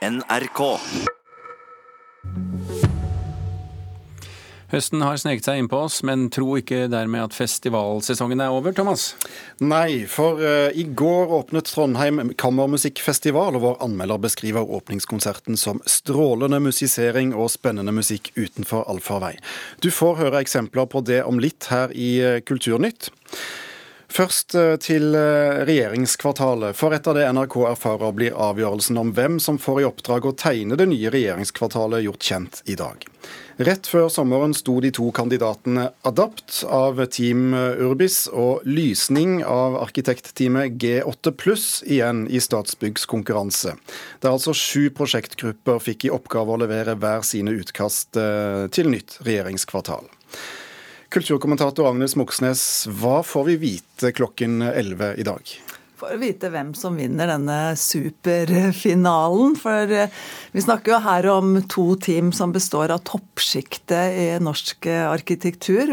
NRK. Høsten har sneket seg innpå oss, men tro ikke dermed at festivalsesongen er over, Thomas? Nei, for uh, i går åpnet Trondheim kammermusikkfestival, og vår anmelder beskriver åpningskonserten som strålende musisering og spennende musikk utenfor allfarvei. Du får høre eksempler på det om litt her i uh, Kulturnytt. Først eh, til eh, regjeringskvartalet. For etter det NRK erfarer, blir avgjørelsen om hvem som får i oppdrag å tegne det nye regjeringskvartalet gjort kjent i dag. Rett før sommeren sto de to kandidatene Adapt av Team Urbis og Lysning av arkitektteamet G8 pluss igjen i Statsbyggs konkurranse. Der altså sju prosjektgrupper fikk i oppgave å levere hver sine utkast eh, til nytt regjeringskvartal. Kulturkommentator Agnes Moxnes, hva får vi vite klokken 11 i dag? For å vite hvem som vinner denne superfinalen. For eh, vi snakker jo her om to team som består av toppsjiktet i norsk arkitektur.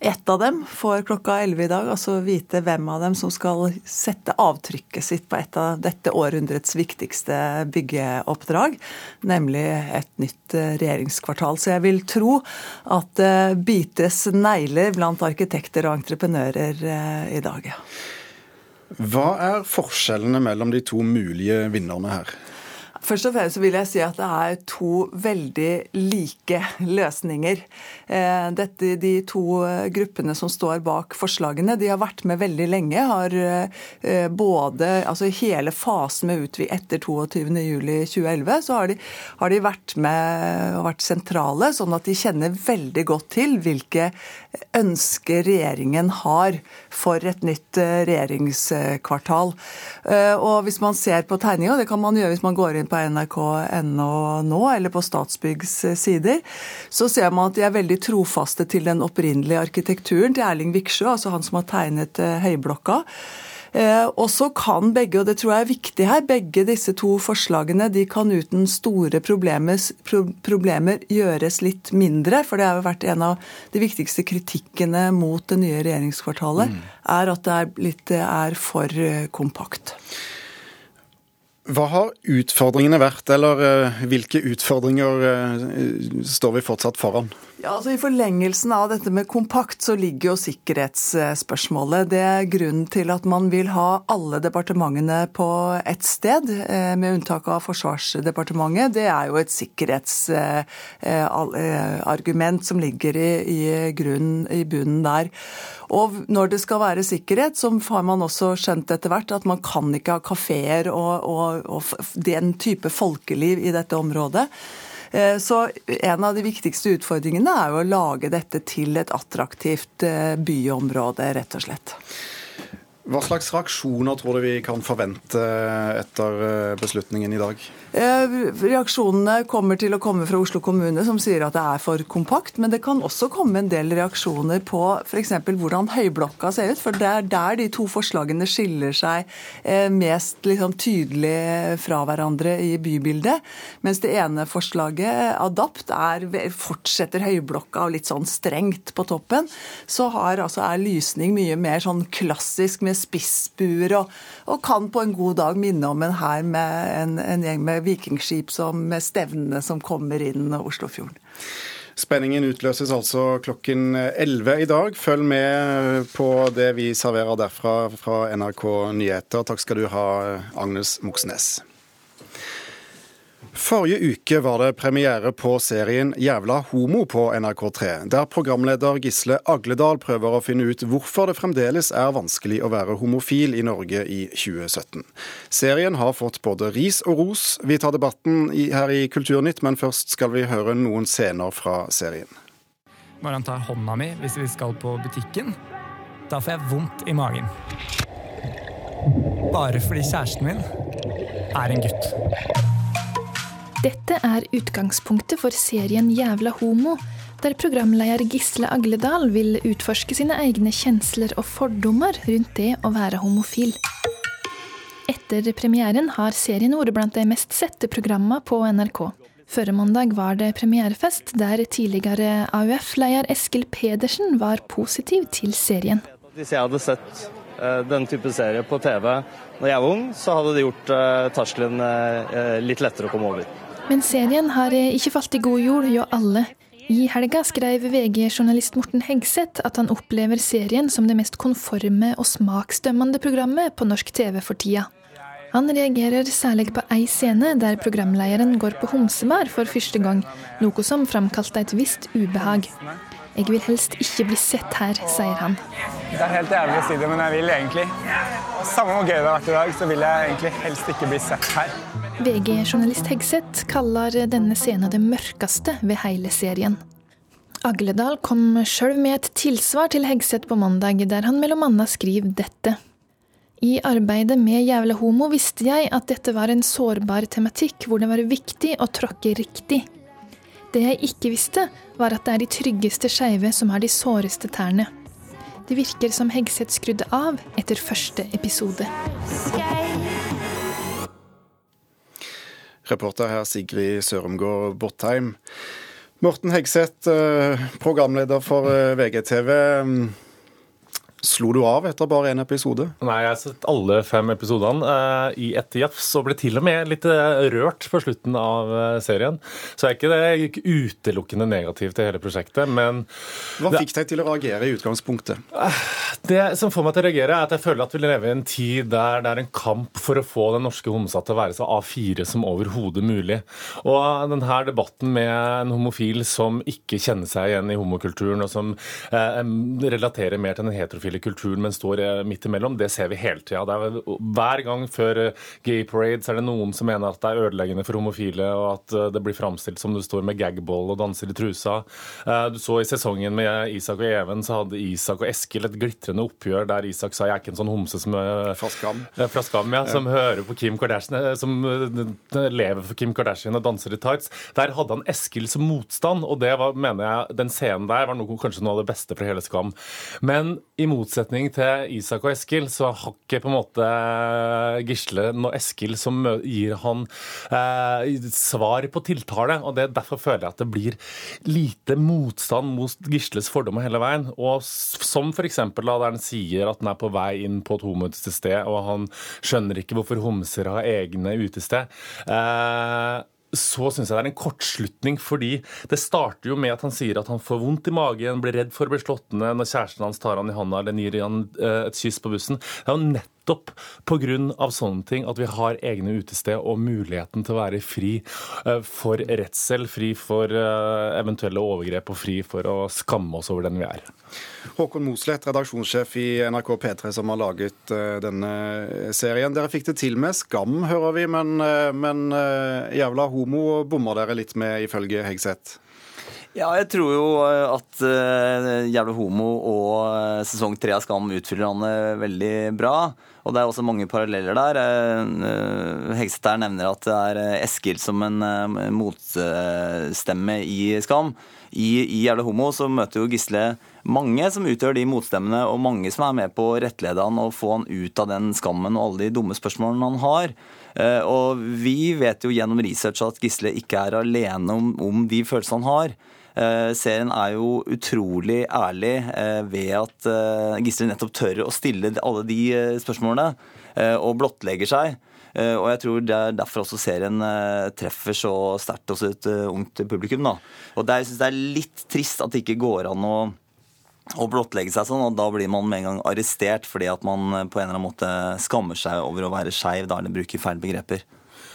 Ett av dem får klokka 11 i dag altså vite hvem av dem som skal sette avtrykket sitt på et av dette århundrets viktigste byggeoppdrag, nemlig et nytt eh, regjeringskvartal. Så jeg vil tro at det bites negler blant arkitekter og entreprenører eh, i dag. Hva er forskjellene mellom de to mulige vinnerne her? Først og fremst vil jeg si at det er to veldig like løsninger. Eh, dette, de to gruppene som står bak forslagene, de har vært med veldig lenge. Har eh, både altså hele fasen med utvid etter 22.07.2011, så har de, har de vært med og vært sentrale, sånn at de kjenner veldig godt til hvilke ønsker regjeringen har for et nytt eh, regjeringskvartal. Og hvis man ser på tegninga, det kan man gjøre hvis man går inn på på nrk.no nå, eller på Statsbyggs sider, så ser man at de er veldig trofaste til den opprinnelige arkitekturen til Erling Viksjø, altså han som har tegnet eh, Høyblokka. Eh, og så kan begge, og det tror jeg er viktig her, begge disse to forslagene de kan uten store problemer, problemer gjøres litt mindre. For det har jo vært en av de viktigste kritikkene mot det nye regjeringskvartalet, mm. er at det er, litt, er for eh, kompakt. Hva har utfordringene vært, eller uh, hvilke utfordringer uh, står vi fortsatt foran? Ja, altså I forlengelsen av dette med kompakt, så ligger jo sikkerhetsspørsmålet. Det er grunnen til at man vil ha alle departementene på ett sted, eh, med unntak av Forsvarsdepartementet. Det er jo et sikkerhetsargument som ligger i, i, grunn, i bunnen der. Og når det skal være sikkerhet, så har man også skjønt etter hvert at man kan ikke ha kafeer og, og, og den type folkeliv i dette området. Eh, så en av de viktigste utfordringene er jo å lage dette til et attraktivt eh, byområde, rett og slett. Hva slags reaksjoner tror du vi kan forvente etter eh, beslutningen i dag? Eh, reaksjonene kommer til å komme fra Oslo kommune, som sier at det er for kompakt. Men det kan også komme en del reaksjoner på f.eks. hvordan Høyblokka ser ut. For det er der de to forslagene skiller seg eh, mest liksom, tydelig fra hverandre i bybildet. Mens det ene forslaget, Adapt, er, fortsetter Høyblokka og litt sånn strengt på toppen. Så har, altså, er lysning mye mer sånn klassisk med spissbuer, og, og, kan på en god dag minne om en her med en, en gjeng med vikingskip som, stevnene som kommer inn Oslofjorden. Spenningen utløses altså klokken 11 i dag. Følg med på det vi serverer derfra fra NRK Nyheter. Takk skal du ha, Agnes Moxnes. Forrige uke var det premiere på serien Jævla homo på NRK3, der programleder Gisle Agledal prøver å finne ut hvorfor det fremdeles er vanskelig å være homofil i Norge i 2017. Serien har fått både ris og ros. Vi tar debatten her i Kulturnytt, men først skal vi høre noen scener fra serien. Når han tar hånda mi hvis vi skal på butikken, da får jeg vondt i magen. Bare fordi kjæresten min er en gutt. Dette er utgangspunktet for serien Jævla homo, der programleder Gisle Agledal vil utforske sine egne kjensler og fordommer rundt det å være homofil. Etter premieren har serien vært blant de mest sette programmene på NRK. Førre mandag var det premierefest, der tidligere AUF-leder Eskil Pedersen var positiv til serien. Hvis jeg hadde sett den type serie på TV når jeg var ung, så hadde det gjort terskelen litt lettere å komme over. Men serien har ikke falt i god jord hjå alle. I helga skrev VG-journalist Morten Hegseth at han opplever serien som det mest konforme og smaksdømmende programmet på norsk TV for tida. Han reagerer særlig på ei scene der programlederen går på homsebar for første gang, noe som framkalte et visst ubehag. Jeg vil helst ikke bli sett her, sier han. Det er helt jævlig å si det, men jeg vil egentlig Samme hvor gøy det har vært i dag, så vil jeg egentlig helst ikke bli sett her. VG-journalist Hegseth kaller denne scenen det mørkeste ved hele serien. Agledal kom sjøl med et tilsvar til Hegseth på mandag, der han mellom annet skriver dette. I arbeidet med Jævla homo visste jeg at dette var en sårbar tematikk hvor det var viktig å tråkke riktig. Det jeg ikke visste, var at det er de tryggeste skeive som har de såreste tærne. Det virker som Hegseth skrudde av etter første episode. Reporter her Sigrid Sørumgård Bortheim. Morten Hegseth, eh, programleder for eh, VGTV. Slo du av etter bare én episode? Nei, jeg har sett alle fem episodene uh, i ett jafs, og ble til og med litt uh, rørt på slutten av uh, serien. Så er ikke det ikke utelukkende negativt til hele prosjektet, men Hva fikk deg til å reagere i utgangspunktet? Det som får meg til å reagere, er at jeg føler at vi lever i en tid der det er en kamp for å få den norske homsa til å være så A4 som overhodet mulig. Og denne debatten med en homofil som ikke kjenner seg igjen i homokulturen, og som relaterer mer til den heterofile hele kulturen, men står eh, midt imellom. Det ser vi hele tida. Hver gang før eh, gay parades er det noen som mener at det er ødeleggende for homofile, og at eh, det blir framstilt som du står med gagball og danser i trusa. Du så i sesongen med Isak og Even, så hadde Isak og Eskil et glitrende oppgjør der Isak sa jeg er ikke en sånn homse som Fra Skam. Fra Skam, ja. Som hører på Kim Kardashian, som lever for Kim Kardashian og danser i tights. Der hadde han Eskil som motstand, og det var, mener jeg, den scenen der var noe, kanskje noe av det beste fra hele Skam. Men i motsetning til Isak og Eskil, så har ikke på en måte Gisle noe Eskil som gir han eh, svar på tiltale. og det, Derfor føler jeg at det blir lite motstand mot Gisles fordommer hele veien. Og som f.eks. da der han sier at han er på vei inn på et homoutested, og han skjønner ikke hvorfor homser har egne utested. Eh, så syns jeg det er en kortslutning, fordi det starter jo med at han sier at han får vondt i magen, blir redd for å bli slått ned når kjæresten hans tar han i hånda eller gir han eh, et kyss på bussen. Det er jo nett nettopp pga. sånne ting at vi har egne utested og muligheten til å være fri eh, for redsel, fri for eh, eventuelle overgrep og fri for å skamme oss over den vi er. Håkon Mosleth, redaksjonssjef i NRK P3 som har laget eh, denne serien. Dere fikk det til med skam, hører vi, men, men jævla homo bommer dere litt med, ifølge Hegseth? Ja, jeg tror jo at uh, Jævla homo og uh, sesong tre av Skam utfyller han veldig bra. Og det er også mange paralleller der. Uh, Hegseth her nevner at det er Eskil som en motstemme i Skam. I, I Jævla homo så møter jo Gisle mange som utgjør de motstemmene, og mange som er med på å rettlede han og få han ut av den skammen og alle de dumme spørsmålene han har. Og vi vet jo gjennom research at Gisle ikke er alene om, om de følelsene han har. Eh, serien er jo utrolig ærlig eh, ved at eh, Gisle nettopp tør å stille alle de spørsmålene, og blottlegger seg. Og jeg tror det er derfor også serien treffer så sterkt hos et ungt publikum. da. Og jeg synes det er litt trist at det ikke går an å å blottlegge seg sånn, og da blir man med en gang arrestert fordi at man på en eller annen måte skammer seg over å være skeiv eller bruker feil begreper.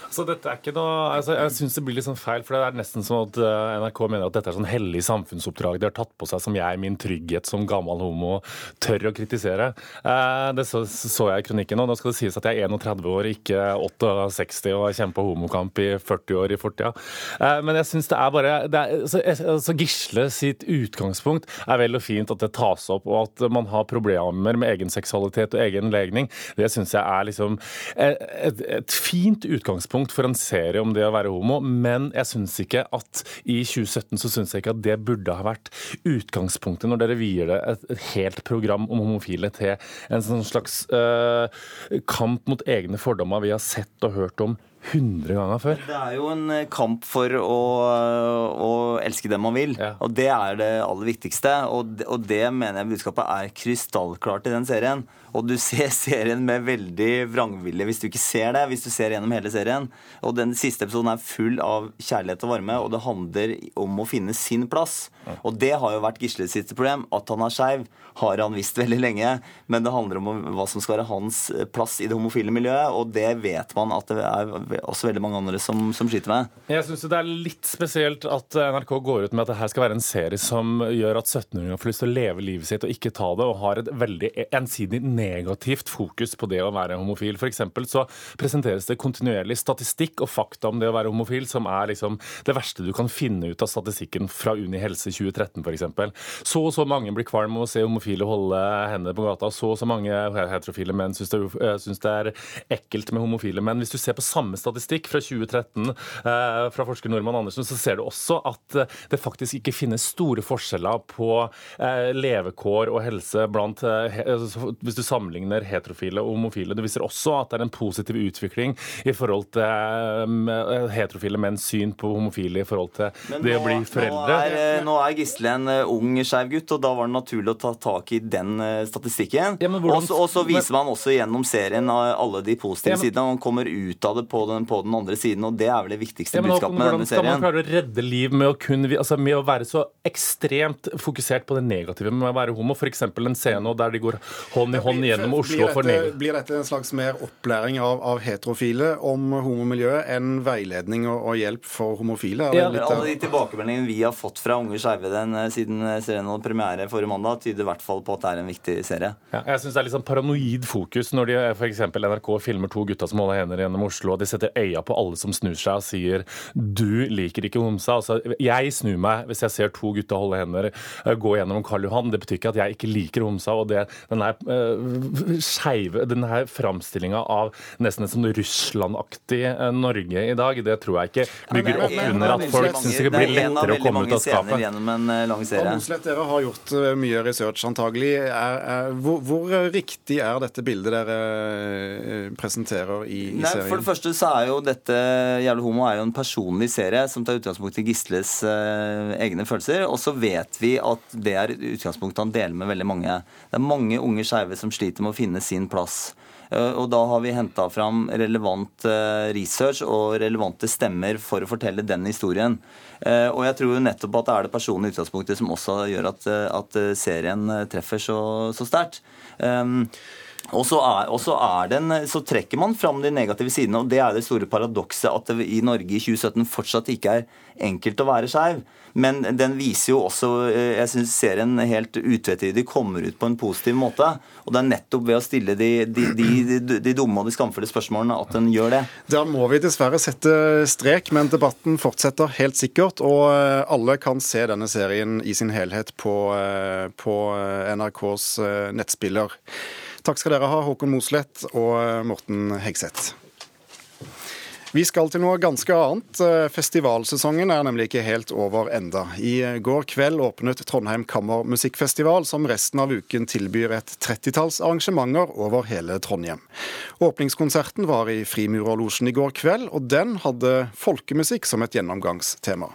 Så dette er ikke noe, altså Jeg syns det blir litt sånn feil, for det er nesten sånn at eh, NRK mener at dette er sånn hellig samfunnsoppdrag de har tatt på seg, som jeg, min trygghet som gammel homo, tør å kritisere. Eh, det så, jeg i kronikken, og nå skal det sies at jeg er 31 år, ikke 68 og har kjempa homokamp i 40 år i fortida. Eh, men jeg syns det er bare det er, så, altså Gisle sitt utgangspunkt er vel og fint at det tas opp, og at man har problemer med egen seksualitet og egen legning. Det syns jeg er liksom et, et fint utgangspunkt utgangspunkt for en serie om det å være homo, men jeg syns ikke at i 2017 så syns jeg ikke at det burde ha vært utgangspunktet når dere vier det et, et helt program om homofile til en sånn slags øh, kamp mot egne fordommer vi har sett og hørt om 100 ganger før. Det er jo en eh, kamp for å, å elske dem man vil. Ja. Og det er det aller viktigste. Og det, og det mener jeg budskapet er krystallklart i den serien. Og du ser serien med veldig vrangvilje hvis du ikke ser det. Hvis du ser gjennom hele serien. Og den siste episoden er full av kjærlighet og varme, og det handler om å finne sin plass. Og det har jo vært Gisles sitt problem. At han er skeiv, har han visst veldig lenge. Men det handler om hva som skal være hans plass i det homofile miljøet, og det vet man at det er også veldig mange andre som, som sliter med. Jeg syns det er litt spesielt at NRK går ut med at det her skal være en serie som gjør at 17-åringer får lyst til å leve livet sitt og ikke ta det, og har et veldig ensidig negativt fokus på det å være homofil. For eksempel så presenteres det kontinuerlig statistikk og fakta om det å være homofil, som er liksom det verste du kan finne ut av statistikken fra Uni helse 2013 f.eks. Så og så mange blir kvalm av å se homofile holde hendene på gata. Så og så mange heterofile menn syns det, syns det er ekkelt med homofile menn. Hvis du ser på samme statistikk fra 2013 eh, fra forsker Normann Andersen, så ser du også at eh, det faktisk ikke finnes store forskjeller på eh, levekår og helse blant Hvis du sammenligner heterofile og homofile. Det viser også at det er en positiv utvikling i forhold til heterofile menns syn på homofile i forhold til det å bli foreldre. Nå er, nå er Gisle en ung skeiv gutt, og da var det naturlig å ta tak i den statistikken. Ja, hvordan- og, så, og så viser man også gjennom serien alle de positive Ja, men- sidene, man kommer ut av det på den, på den andre siden, og det er vel det viktigste Ja, men budskapet denne serien. hvordan skal man klare å redde liv med å, kun, altså med å være så ekstremt fokusert på det negative med å være homo? F.eks. en scene der de går hånd i hånd gjennom Oslo blir for dette, blir dette en slags mer opplæring av, av heterofile om homomiljøet enn veiledning og, og hjelp for homofile? Ja, litt Alle de tilbakemeldingene vi har fått fra Unge skeive den, eh, siden eh, serien hadde premiere forrige mandag, tyder i hvert fall på at det er en viktig serie. Ja, jeg synes det er litt sånn paranoid fokus når de for eksempel NRK filmer to gutter som holder hender gjennom Oslo, og de setter øya på alle som snur seg og sier 'du liker ikke homsa'. Altså, jeg snur meg hvis jeg ser to gutter holde hender eh, gå gjennom Karl Johan. Det betyr ikke at jeg ikke liker homsa. og det, den her uh, skeive, den her framstillinga av nesten et sånn Russland-aktig eh, Norge i dag, det tror jeg ikke bygger opp under at folk syns det blir er lettere å komme ut av skapet. gjennom en eh, lang Og serie. Mossleth, dere har gjort eh, mye research antagelig. Er, er, hvor, hvor riktig er dette bildet dere eh, presenterer i, i Nei, for det første så er jo dette Jævlig homo er jo en personlig serie som tar utgangspunkt i Gisles eh, egne følelser. Og så vet vi at det er utgangspunktet han deler med veldig mange. Det er mange unge skeive som sliter med å finne sin plass. Eh, Og da har vi henta fram relevant eh, research og relevante stemmer for å fortelle den historien. Eh, Og jeg tror jo nettopp at det er det personlige utgangspunktet som også gjør at, at serien treffer så, så sterkt. Um, og så, er, og så, den, så trekker man fram de negative sidene, og det er det store paradokset at det i Norge i 2017 fortsatt ikke er enkelt å være skeiv. Men den viser jo også eh, Jeg syns serien helt utvetydig kommer ut på en positiv måte. Og det er nettopp ved å stille de, de, de, de, dumme og de skamfulle spørsmålene at den gjør det. Da må vi dessverre sette strek, men debatten fortsetter helt sikkert. Og eh, alle kan se denne serien i sin helhet på, eh, på NRKs nettspiller. Takk skal dere ha, Håkon Mosleth og eh, Morten Hegseth. Vi skal til noe ganske annet. Eh, Festivalsesongen er nemlig ikke helt over enda. I går kveld åpnet Trondheim Kammermusikkfestival, som resten av uken tilbyr et trettitalls arrangementer over hele Trondheim. Åpningskonserten var i Frimurerlosjen i går kveld, og den hadde folkemusikk som et gjennomgangstema.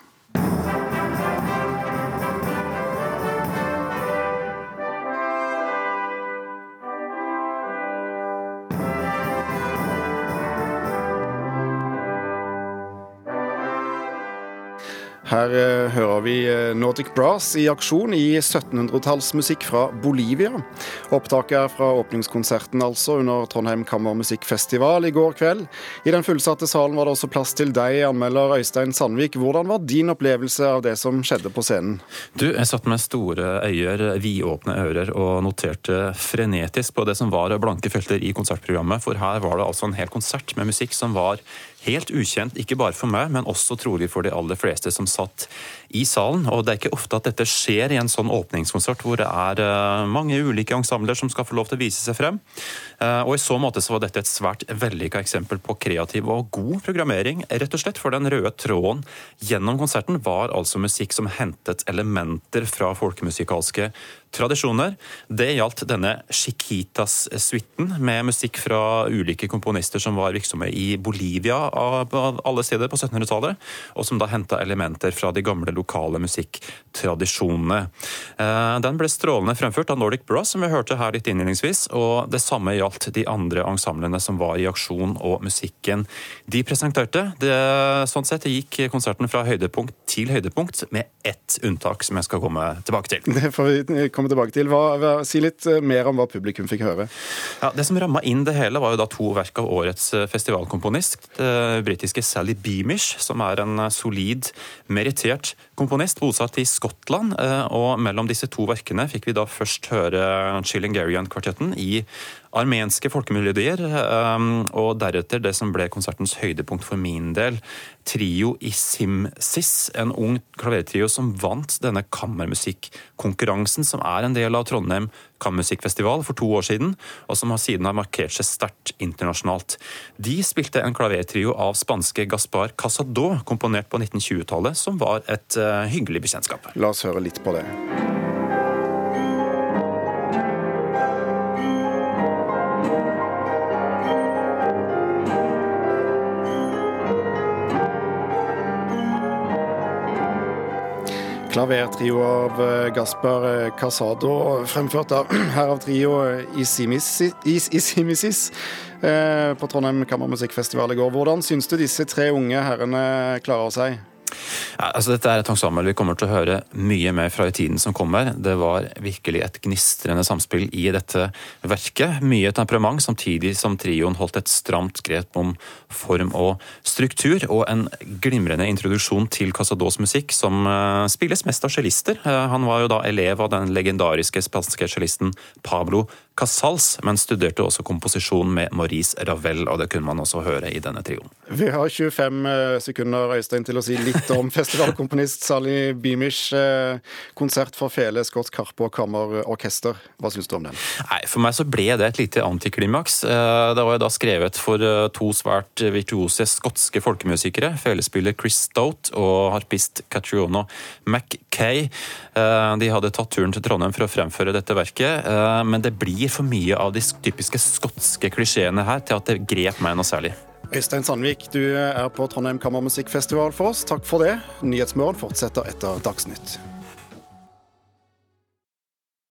Her eh, hører vi eh, Nordic Brass i aksjon i 1700-tallsmusikk fra Bolivia. Opptaket er fra åpningskonserten altså under Trondheim Kammermusikkfestival i går kveld. I den fullsatte salen var det også plass til deg, anmelder Øystein Sandvik. Hvordan var din opplevelse av det som skjedde på scenen? Du, jeg satt med store øyer, vidåpne ører og noterte frenetisk på det som var blanke felter i konsertprogrammet, for her var det altså en hel konsert med musikk som var helt ukjent, ikke bare for meg, men også trolig for de aller fleste som satt i salen. Og det er ikke ofte at dette skjer i en sånn åpningskonsert hvor det er eh, mange ulike ensembler som skal få lov til å vise seg frem. Eh, Og i så måte så var dette et svært vellykka eksempel på kreativ og god programmering, rett og slett, for den røde tråden gjennom konserten var altså musikk som hentet elementer fra folkemusikalske tradisjoner. Det gjaldt denne Chiquitas-suiten, med musikk fra ulike komponister som var virksomme i Bolivia av alle steder på 1700-tallet, og som da henta elementer fra de gamle lokale musikktradisjonene. Eh, den ble strålende fremført av Nordic Brass, som vi hørte her litt innledningsvis, og det samme gjaldt de andre ensemblene som var i aksjon og musikken de presenterte. Det, sånn sett gikk konserten fra høydepunkt til høydepunkt, med ett unntak som jeg skal komme tilbake til. Det får vi komme tilbake til. Hva, hva, si litt eh, mer om hva publikum fikk høre. Ja, det som ramma inn det hele, var jo da to verk av årets eh, festivalkomponist. Det britiske Sally Beamish, som er en eh, solid, merittert komponist bosatt i Skottland. Og mellom disse to verkene fikk vi da først høre Chillingarian-kvartetten i armenske folkemelodier, og deretter det som ble konsertens høydepunkt for min del, trio i Simsis, en ung klavertrio som vant denne kammermusikkonkurransen, som er en del av Trondheim kammermusikkfestival for to år siden, og som siden har markert seg sterkt internasjonalt. De spilte en klavertrio av spanske Gaspar Casado, komponert på 1920-tallet, som var et uh, hyggelig bekjentskap. La oss høre litt på det. Klavertrio av Gasper Gaspar eh, Casado, fremført av herav trio Isimisis eh, på Trondheim Kammermusikkfestival i går. Hvordan syns du disse tre unge herrene klarer seg? Ja, altså dette er et ensemble vi kommer til å høre mye mer fra i tiden som kommer. Det var virkelig et gnistrende samspill i dette verket. Mye temperament, samtidig som trioen holdt et stramt grep om form og struktur. Og en glimrende introduksjon til Casados musikk, som uh, spilles mest av cellister. Uh, han var jo da elev av den legendariske spanske cellisten Pablo Casals, men studerte også komposisjon med Maurice Ravel, og det kunne man også høre i denne trioen. Vi har 25 eh, sekunder Øystein, til å si litt om festivalkomponist Sally Beamish. Eh, konsert for fele, skotsk Karpe og kammerorkester. Hva syns du om den? Nei, For meg så ble det et lite antiklimaks. Eh, det var da skrevet for to svært virtuose skotske folkemusikere. Felespiller Chris Stout og harpist Catriona McKay. De hadde tatt turen til Trondheim for å fremføre dette verket, men det blir for mye av de typiske skotske klisjeene her til at det grep meg noe særlig. Øystein Sandvik, du er på Trondheim Kammermusikkfestival for oss. Takk for det. Nyhetsmorgen fortsetter etter Dagsnytt.